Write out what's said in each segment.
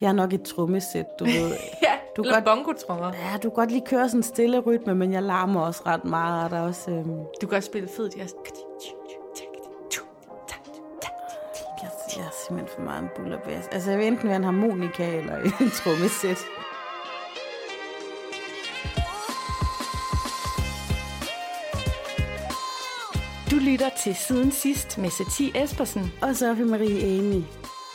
Jeg er nok et trommesæt, du ved. Ja, Du eller godt- bongotrommer. Ja, du kan godt lige køre sådan en stille rytme, men jeg larmer også ret meget. Og der er også, øhm, Du kan også spille fed jazz. jeg, jeg er simpelthen for meget en bullerbass. Altså, jeg vil enten være en harmonika eller en trommesæt. Du lytter til Siden Sidst med Satie Espersen. Og Sofie Marie Amy.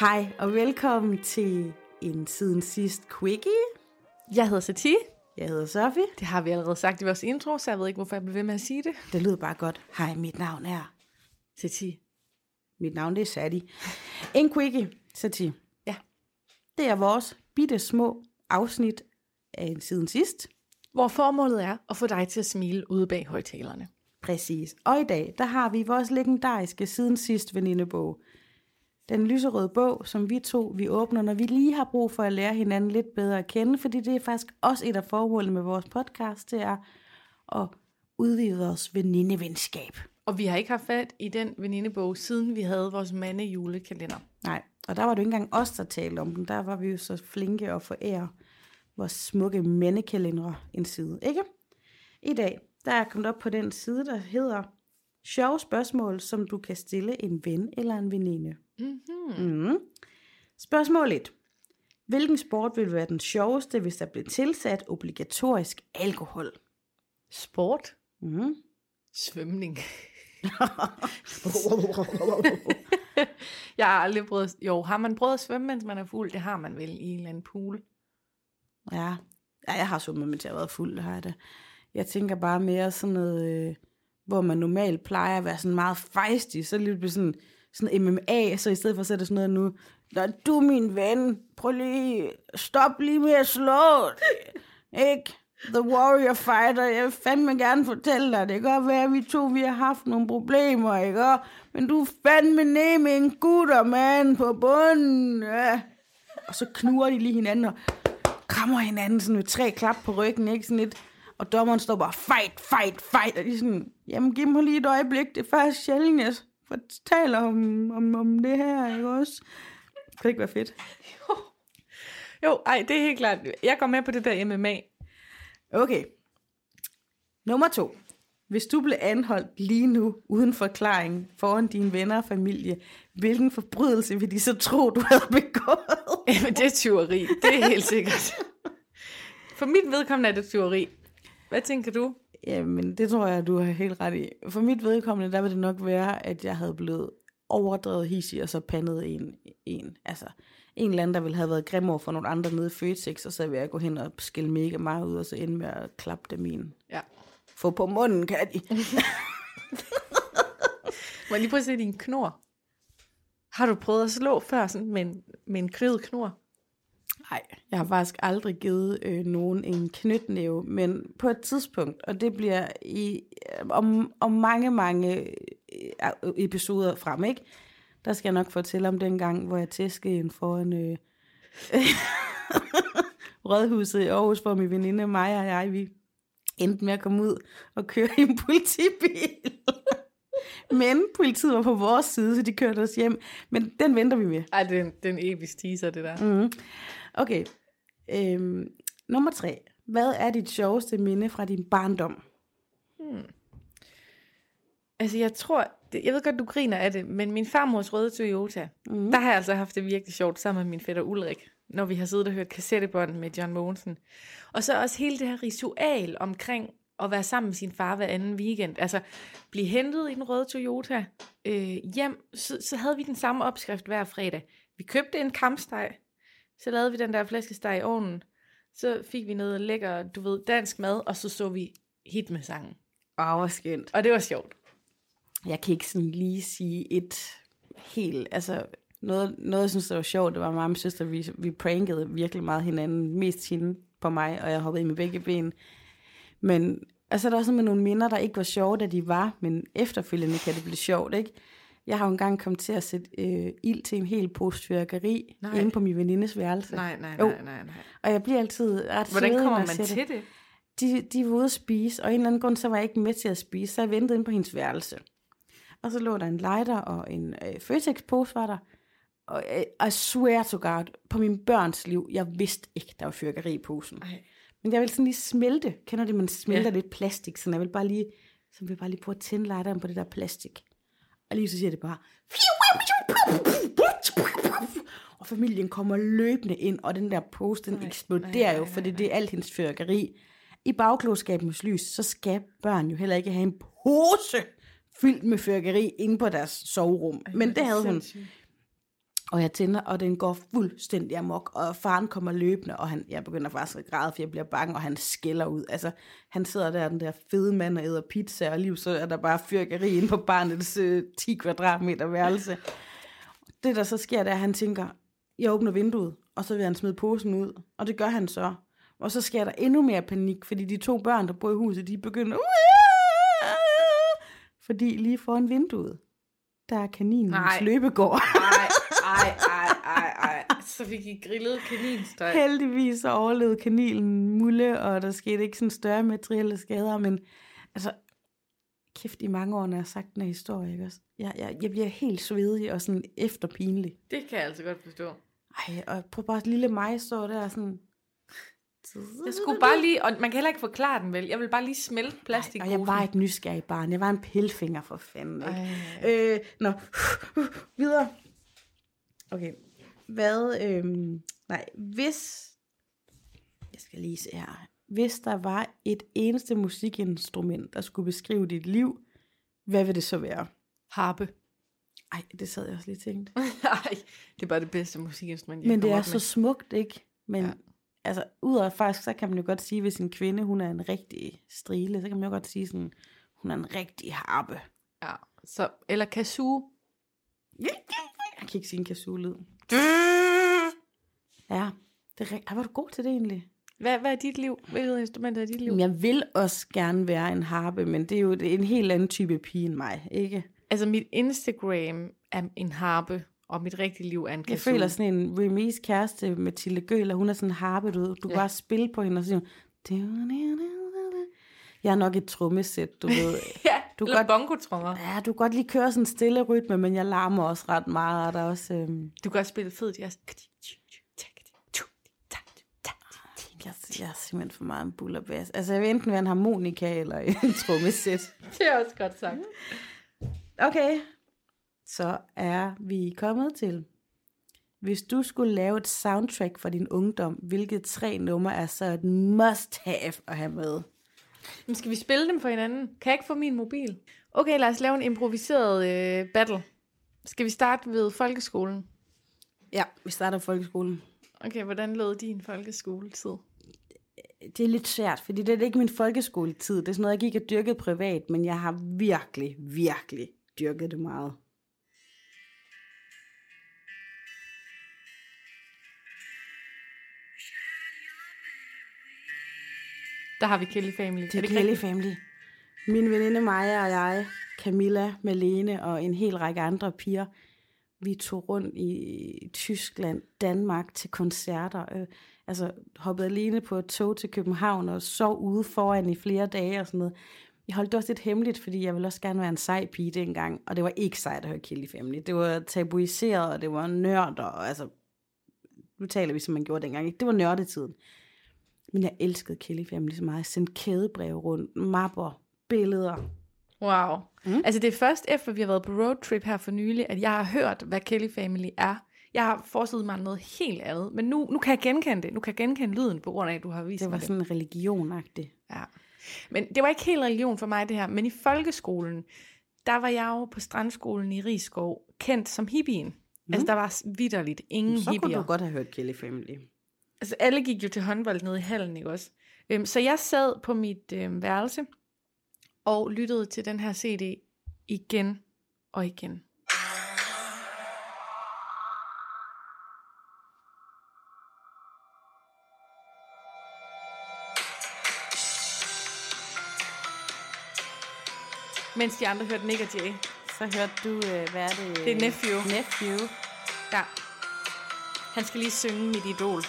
Hej, og velkommen til en siden sidst quickie. Jeg hedder Satie. Jeg hedder Sofie. Det har vi allerede sagt i vores intro, så jeg ved ikke, hvorfor jeg bliver ved med at sige det. Det lyder bare godt. Hej, mit navn er... Satie. Mit navn det er Sati. En quickie, Sati. Ja. Det er vores bitte små afsnit af en siden sidst. Hvor formålet er at få dig til at smile ude bag højtalerne. Præcis. Og i dag, der har vi vores legendariske siden sidst venindebog. Den lyserøde bog, som vi to vi åbner, når vi lige har brug for at lære hinanden lidt bedre at kende, fordi det er faktisk også et af formålene med vores podcast, det er at udvide vores venindevenskab. Og vi har ikke haft fat i den venindebog, siden vi havde vores mande julekalender. Nej, og der var det jo ikke engang os, der talte om den. Der var vi jo så flinke at forære vores smukke mændekalendere en side, ikke? I dag, der er jeg kommet op på den side, der hedder sjove spørgsmål, som du kan stille en ven eller en veninde. Mm-hmm. Mm. Spørgsmål 1. Hvilken sport vil være den sjoveste, hvis der blev tilsat obligatorisk alkohol? Sport. Mm. Svømning. Jeg har aldrig prøvet... Jo, har man prøvet at svømme, mens man er fuld? Det har man vel i en eller anden pool. Ja. ja, jeg har svømmet, mens jeg har været fuld, har jeg det. Jeg tænker bare mere sådan noget, øh, hvor man normalt plejer at være sådan meget fejstig, så lige bliver sådan, sådan MMA, så i stedet for at sætte sådan noget nu, Nå, du er min ven, prøv lige, stop lige med at slå, ikke? The Warrior Fighter, jeg vil fandme gerne fortælle dig, det kan godt være, at vi to vi har haft nogle problemer, ikke? Men du er fandme nemme en gutter, mand, på bunden, ja. Og så knurrer de lige hinanden og krammer hinanden sådan med tre klap på ryggen, ikke? Sådan lidt. Og dommeren står bare, fight, fight, fight. Og de er sådan, jamen giv mig lige et øjeblik, det er faktisk sjældent, jeg fortæller om, om, om det her, ikke også? Kan det ikke være fedt? Jo, ej, det er helt klart. Jeg går med på det der MMA. Okay. Nummer to. Hvis du blev anholdt lige nu, uden forklaring, foran dine venner og familie, hvilken forbrydelse vil de så tro, du havde begået? Jamen, det er tyveri. Det er helt sikkert. For mit vedkommende er det tyveri. Hvad tænker du? Jamen, det tror jeg, du har helt ret i. For mit vedkommende, der vil det nok være, at jeg havde blevet overdrevet hissig, og så pandet en, en, altså en eller anden, der ville have været grim over for nogle andre nede i Føtex, og så vil jeg gå hen og skille mega meget ud, og så ende med at klappe dem en. Ja. Få på munden, kan de. Må jeg lige prøve at se din knor? Har du prøvet at slå før sådan med en, med en krydet knor? Nej, jeg har faktisk aldrig givet øh, nogen en knytnæve, men på et tidspunkt, og det bliver i øh, om, om mange, mange øh, episoder frem, ikke? Der skal jeg nok fortælle om den gang, hvor jeg tæskede en foran øh, rådhuset i Aarhus, hvor min veninde Maja og jeg, vi endte med at komme ud og køre i en politibil. Men politiet var på vores side, så de kørte os hjem. Men den venter vi med. Ej, det er en, det er en episk teaser, det der. Mm. Okay. Øhm, nummer tre. Hvad er dit sjoveste minde fra din barndom? Altså, jeg tror, det, jeg ved godt, du griner af det, men min farmors røde Toyota, mm. der har jeg altså haft det virkelig sjovt sammen med min fætter Ulrik, når vi har siddet og hørt kassettebånd med John Mogensen. Og så også hele det her ritual omkring at være sammen med sin far hver anden weekend. Altså, blive hentet i den røde Toyota øh, hjem, så, så havde vi den samme opskrift hver fredag. Vi købte en kampsteg, så lavede vi den der flæskesteg i ovnen, så fik vi noget lækker, du ved, dansk mad, og så så vi hit med sangen. Åh, hvor skønt. Og det var sjovt. Jeg kan ikke sådan lige sige et helt, altså noget, noget jeg synes, der var sjovt, det var mig og min søster, vi, vi prankede virkelig meget hinanden, mest hende på mig, og jeg hoppede i med begge ben. Men altså, der er også med nogle minder, der ikke var sjove, da de var, men efterfølgende kan det blive sjovt, ikke? Jeg har jo engang kommet til at sætte øh, ild til en hel pose fyrkeri Nej. inde på min venindes værelse. Nej, nej, nej, nej, nej. Og jeg bliver altid ret Hvordan kommer man til det? de, de var ude at spise, og af en eller anden grund, så var jeg ikke med til at spise, så jeg ventede inde på hendes værelse. Og så lå der en lighter og en øh, Føtex-pose var der. Og øh, I swear to God, på min børns liv, jeg vidste ikke, der var fyrkeri i posen. Ej. Men jeg ville sådan lige smelte. Kender det, man smelter ja. lidt plastik, så jeg vil bare lige, så vil jeg bare lige prøve at tænde lighteren på det der plastik. Og lige så siger det bare, og familien kommer løbende ind, og den der pose, den eksploderer nej, nej, jo, nej, for det, er alt hendes fyrkeri. I bagklodskabens lys, så skal børn jo heller ikke have en pose fyldt med fyrkeri inde på deres soverum. Men det havde hun. Og jeg tænder, og den går fuldstændig amok, og faren kommer løbende, og han, jeg begynder faktisk at græde, for jeg bliver bange, og han skælder ud. Altså, han sidder der, den der fede mand, og æder pizza, og lige så er der bare fyrkeri inde på barnets øh, 10 kvadratmeter værelse. Det, der så sker, det er, at han tænker, jeg åbner vinduet, og så vil han smide posen ud, og det gør han så. Og så sker der endnu mere panik, fordi de to børn, der bor i huset, de begynder, fordi lige foran vinduet, der er kaninens Nej. løbegård. Ej, ej, ej, ej, ej. Så fik I grillet kaninstøj. Heldigvis overlevede kaninen mulle, og der skete ikke sådan større materielle skader, men altså, kæft i mange år, når jeg har sagt den her historie, ikke også? Jeg, jeg, jeg bliver helt svedig og sådan efterpinlig. Det kan jeg altså godt forstå. Ej, og prøv bare, lille mig står der og sådan... Jeg skulle bare lige, og man kan heller ikke forklare den vel. Jeg vil bare lige smelte plastik. og jeg var et nysgerrig barn. Jeg var en pilfinger for fanden, ikke? Øh, nå, videre. Okay. Hvad, øhm, nej, hvis, jeg skal lige se her. Hvis der var et eneste musikinstrument, der skulle beskrive dit liv, hvad vil det så være? Harpe. Ej, det sad jeg også lige tænkt. Nej, det er bare det bedste musikinstrument, jeg Men det er så med. smukt, ikke? Men Ja. altså, udover faktisk, så kan man jo godt sige, hvis en kvinde, hun er en rigtig strile, så kan man jo godt sige sådan, hun er en rigtig harpe. Ja, så, eller kazoo. Jeg kan ikke sige en kazoo-lyd. Ja, det er rigtigt. Var du god til det egentlig? Hvad, hvad er dit liv? Hvilket instrument er dit liv? Jeg vil også gerne være en harpe, men det er jo en helt anden type pige end mig, ikke? Altså, mit Instagram er en harpe, og mit rigtige liv er en Jeg kazoo. føler sådan en Remis kæreste, Mathilde Gøler, hun er sådan en harpe, du, du Ja. kan bare spille på hende og sige, jeg er nok et trommesæt, du ved. Ja, Du eller bongotrommer. Ja, du kan godt lige køre sådan en stille rytme, men jeg larmer også ret meget, og der er også... Øhm, Du kan også spille fed jazz. jeg, jeg er simpelthen for meget en bullerbass. Altså, jeg vil enten være en harmonika eller en trommesæt. Det er også godt sagt. Okay, så er vi kommet til. Hvis du skulle lave et soundtrack for din ungdom, hvilke tre numre er så et must-have at have med? Men skal vi spille dem for hinanden? Kan jeg ikke få min mobil? Okay, lad os lave en improviseret øh, battle. Skal vi starte ved folkeskolen? Ja, vi starter folkeskolen. Okay, hvordan lød din folkeskoletid? Det er lidt svært, fordi det er ikke min folkeskoletid. Det er sådan noget, jeg gik og dyrkede privat, men jeg har virkelig, virkelig dyrket det meget. Der har vi Kelly Family. Det er ikke Kelly rigtigt? Family. Min veninde Maja og jeg, Camilla, Malene og en hel række andre piger, vi tog rundt i Tyskland, Danmark til koncerter. Øh, altså hoppede alene på et tog til København og sov ude foran i flere dage og sådan noget. Vi holdt det også lidt hemmeligt, fordi jeg ville også gerne være en sej pige dengang, og det var ikke sejt at høre Kelly Family. Det var tabuiseret, og det var nørder, og altså, nu taler vi, som man gjorde dengang. Ikke? Det var nørdetiden. Men jeg elskede Kelly Family så meget. Jeg sendte kædebreve rundt, mapper, billeder. Wow. Mm. Altså det er først efter, vi har været på roadtrip her for nylig, at jeg har hørt, hvad Kelly Family er. Jeg har forestillet mig noget helt andet, men nu, nu kan jeg genkende det. Nu kan jeg genkende lyden, på grund af, at du har vist Det var mig sådan religionagtigt. Ja. Men det var ikke helt religion for mig, det her. Men i folkeskolen, der var jeg jo på strandskolen i Rigskov, kendt som hippien. Mm. Altså, der var vidderligt ingen Så kunne hippier. du godt have hørt Kelly Family. Altså alle gik jo til håndbold nede i hallen, ikke også? Øhm, så jeg sad på mit øhm, værelse og lyttede til den her CD igen og igen. Mens de andre hørte Nick og Jay. Så hørte du, øh, hvad er det? Det er Nephew. Nephew. Ja. Han skal lige synge mit idol.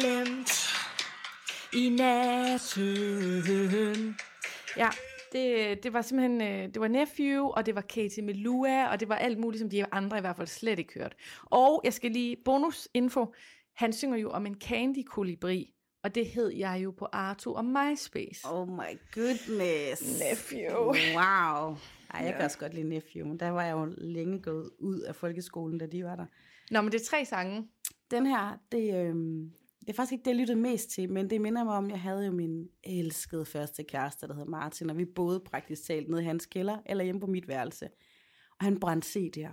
Glemt i natten. Ja, det, det var simpelthen, øh, det var Nephew, og det var Katie Melua, og det var alt muligt, som de andre i hvert fald slet ikke hørte. Og jeg skal lige, bonusinfo, han synger jo om en candy kolibri, og det hed jeg jo på Arto og MySpace. Oh my goodness. Nephew. Wow. Ej, jeg kan også godt lide Nephew, men der var jeg jo længe gået ud af folkeskolen, da de var der. Nå, men det er tre sange. Den her, det, øh, det er faktisk ikke det, jeg lyttede mest til, men det minder mig om, at jeg havde jo min elskede første kæreste, der hed Martin, og vi boede praktisk talt nede i hans kælder, eller hjemme på mit værelse. Og han brændte CD'er.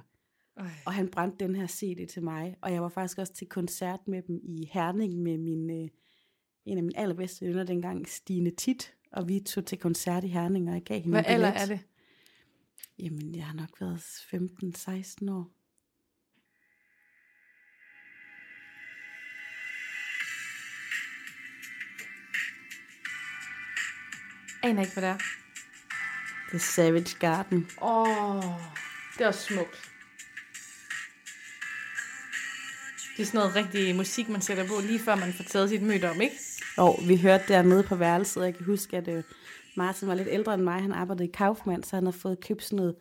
Øj. Og han brændte den her CD til mig, og jeg var faktisk også til koncert med dem i Herning med min, øh, en af mine allerbedste venner dengang, Stine Tit, og vi tog til koncert i Herning, og jeg gav hende Hvad en alder billet. er det? Jamen, jeg har nok været 15-16 år. Aner ikke, hvad det er. The Savage Garden. Åh, oh, det er også smukt. Det er sådan noget rigtig musik, man sætter på, lige før man får taget sit møde om, ikke? Og vi hørte dernede på værelset, og jeg kan huske, at øh, Martin var lidt ældre end mig. Han arbejdede i Kaufmann, så han har fået købt sådan noget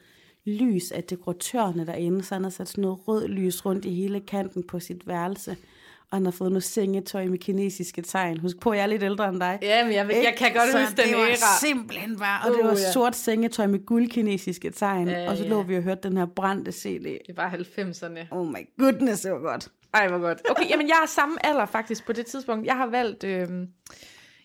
lys af dekoratørerne derinde, så han har sat sådan noget rød lys rundt i hele kanten på sit værelse. Og han har fået noget sengetøj med kinesiske tegn. Husk på, jeg er lidt ældre end dig. Ja, men jeg, jeg kan godt så huske den det var æra. simpelthen bare, og det Uh, var ja. sort sengetøj med guldkinesiske tegn. Ja, og så lå vi og hørte den her brændte CD. Det var 90'erne. Oh my goodness, det var godt. Ej, hvor godt. Okay, jamen jeg er samme alder faktisk på det tidspunkt. Jeg har valgt, øh,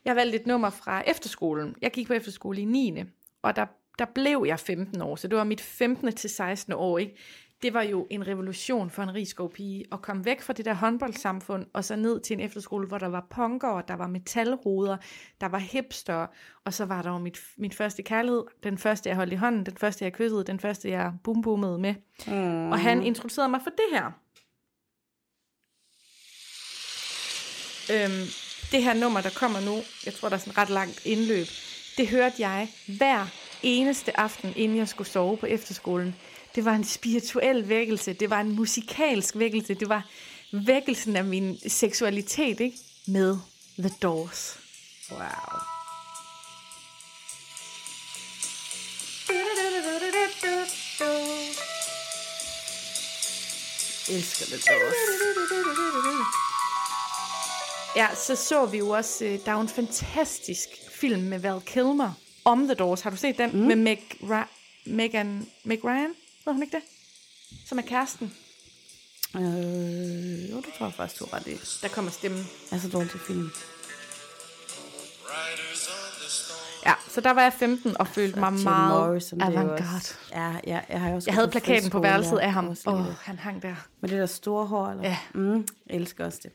jeg har valgt et nummer fra efterskolen. Jeg gik på efterskole i 9. Og der, der blev jeg 15 år, så det var mit 15. til 16. år, ikke? Det var jo en revolution for en rigskov pige at komme væk fra det der håndboldsamfund, og så ned til en efterskole, hvor der var punkere, der var metalhoveder, der var hipster, og så var der jo mit, mit første kærlighed, den første jeg holdt i hånden, den første jeg kyssede, den første jeg bumbummede med. Mm. Og han introducerede mig for det her. Øhm, det her nummer, der kommer nu, jeg tror, der er sådan ret langt indløb, det hørte jeg hver eneste aften, inden jeg skulle sove på efterskolen. Det var en spirituel vækkelse, det var en musikalsk vækkelse, det var vækkelsen af min seksualitet, ikke? Med The Doors. Wow. Elsker det også. Ja, så så vi jo også, øh, der er jo en fantastisk film med Val Kilmer om The Doors. Har du set den? Mm. Med Meg, Ra- Megan, Meg Ryan? Ved hun ikke det? Som er kæresten. Øh, jo, det tror jeg faktisk, du ret i. Der kommer stemmen. Jeg er så dårlig til film. Ja, så der var jeg 15 og følte mig Jim meget Morrison, avantgarde. Ja, ja, jeg har også Jeg havde plakaten på værelset af ham. Åh, oh, han hang der. Med det der store hår, eller? Ja. Mm, jeg elsker også det.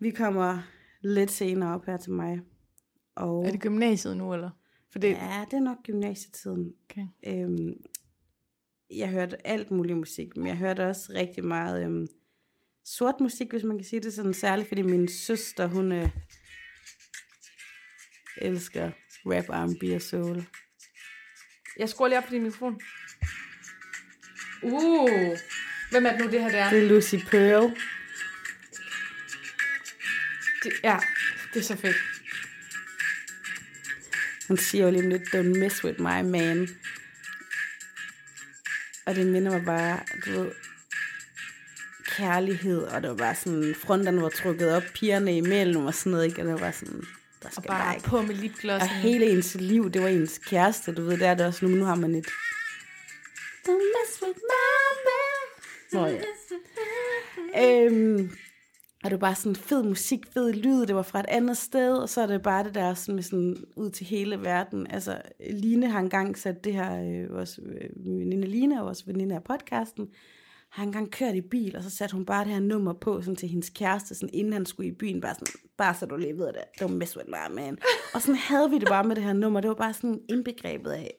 Vi kommer lidt senere op her til mig. Og Er det gymnasiet nu, eller? For det, ja, det er nok gymnasietiden. Okay. Øhm, jeg hørte alt muligt musik, men jeg hørte også rigtig meget øhm, sort musik, hvis man kan sige det sådan, særligt fordi min søster, hun øh, elsker rap, R&B og soul. jeg skruer lige op på din mikrofon. Uh, hvem er det nu, det her der? Det er Lucy Pearl. Det, ja, det er så fedt. Hun siger jo lige lidt, don't mess with my man. Og det minder mig bare, du ved, kærlighed, og det var bare sådan, fronterne var trukket op, pigerne imellem og sådan noget, ikke? Og det var bare sådan, der Og skal bare, bare ikke. på med lipglossen. Og hele ens liv, det var ens kæreste, du ved, det er det også nu, nu har man et... Don't mess with my man. Nå ja. Øhm, og det var bare sådan fed musik, fed lyd, det var fra et andet sted, og så er det bare det der sådan, med sådan ud til hele verden. Altså, Line har engang sat det her, øh, vores øh, veninde Line, vores veninde af podcasten, har engang kørt i bil, og så satte hun bare det her nummer på sådan til hendes kæreste, sådan inden han skulle i byen, bare sådan, bare så du lige ved det, don't mess with my man. Og sådan havde vi det bare med det her nummer, det var bare sådan indbegrebet af,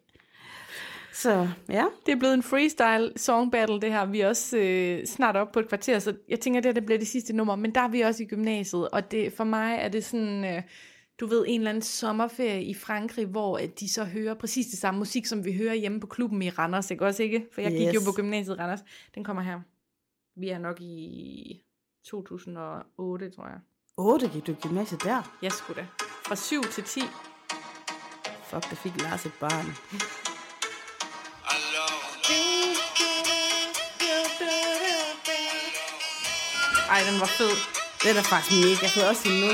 så ja. Det er blevet en freestyle song battle, det her. Vi er også øh, snart op på et kvarter, så jeg tænker, det, det bliver det sidste nummer. Men der er vi også i gymnasiet, og det, for mig er det sådan... Øh, du ved, en eller anden sommerferie i Frankrig, hvor at de så hører præcis det samme musik, som vi hører hjemme på klubben i Randers, ikke også ikke? For jeg gik yes. jo på gymnasiet i Randers. Den kommer her. Vi er nok i 2008, tror jeg. 8 gik du i gymnasiet der? Jeg skulle da. Fra 7 til 10. Fuck, der fik Lars et barn. Ej, den var fed. Den er faktisk mega fed også nu.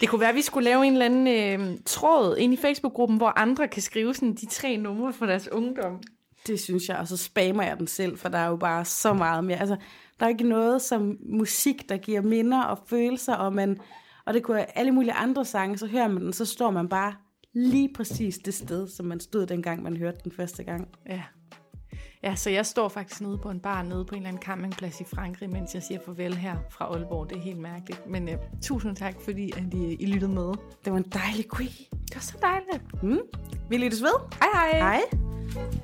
Det kunne være, at vi skulle lave en eller anden øh, tråd ind i Facebook-gruppen, hvor andre kan skrive sådan de tre numre for deres ungdom. Det synes jeg, og så spammer jeg den selv, for der er jo bare så meget mere. Altså, der er ikke noget som musik, der giver minder og følelser, og, man, og det kunne være alle mulige andre sange, så hører man den, så står man bare lige præcis det sted, som man stod dengang, man hørte den første gang. Ja. Ja, så jeg står faktisk nede på en bar nede på en eller anden campingplads i Frankrig, mens jeg siger farvel her fra Aalborg. Det er helt mærkeligt. Men uh, tusind tak, fordi at I, I lyttede med. Det var en dejlig quiz. Det var så dejligt. Mm. Vi lyttes ved. Hej hej. Hej.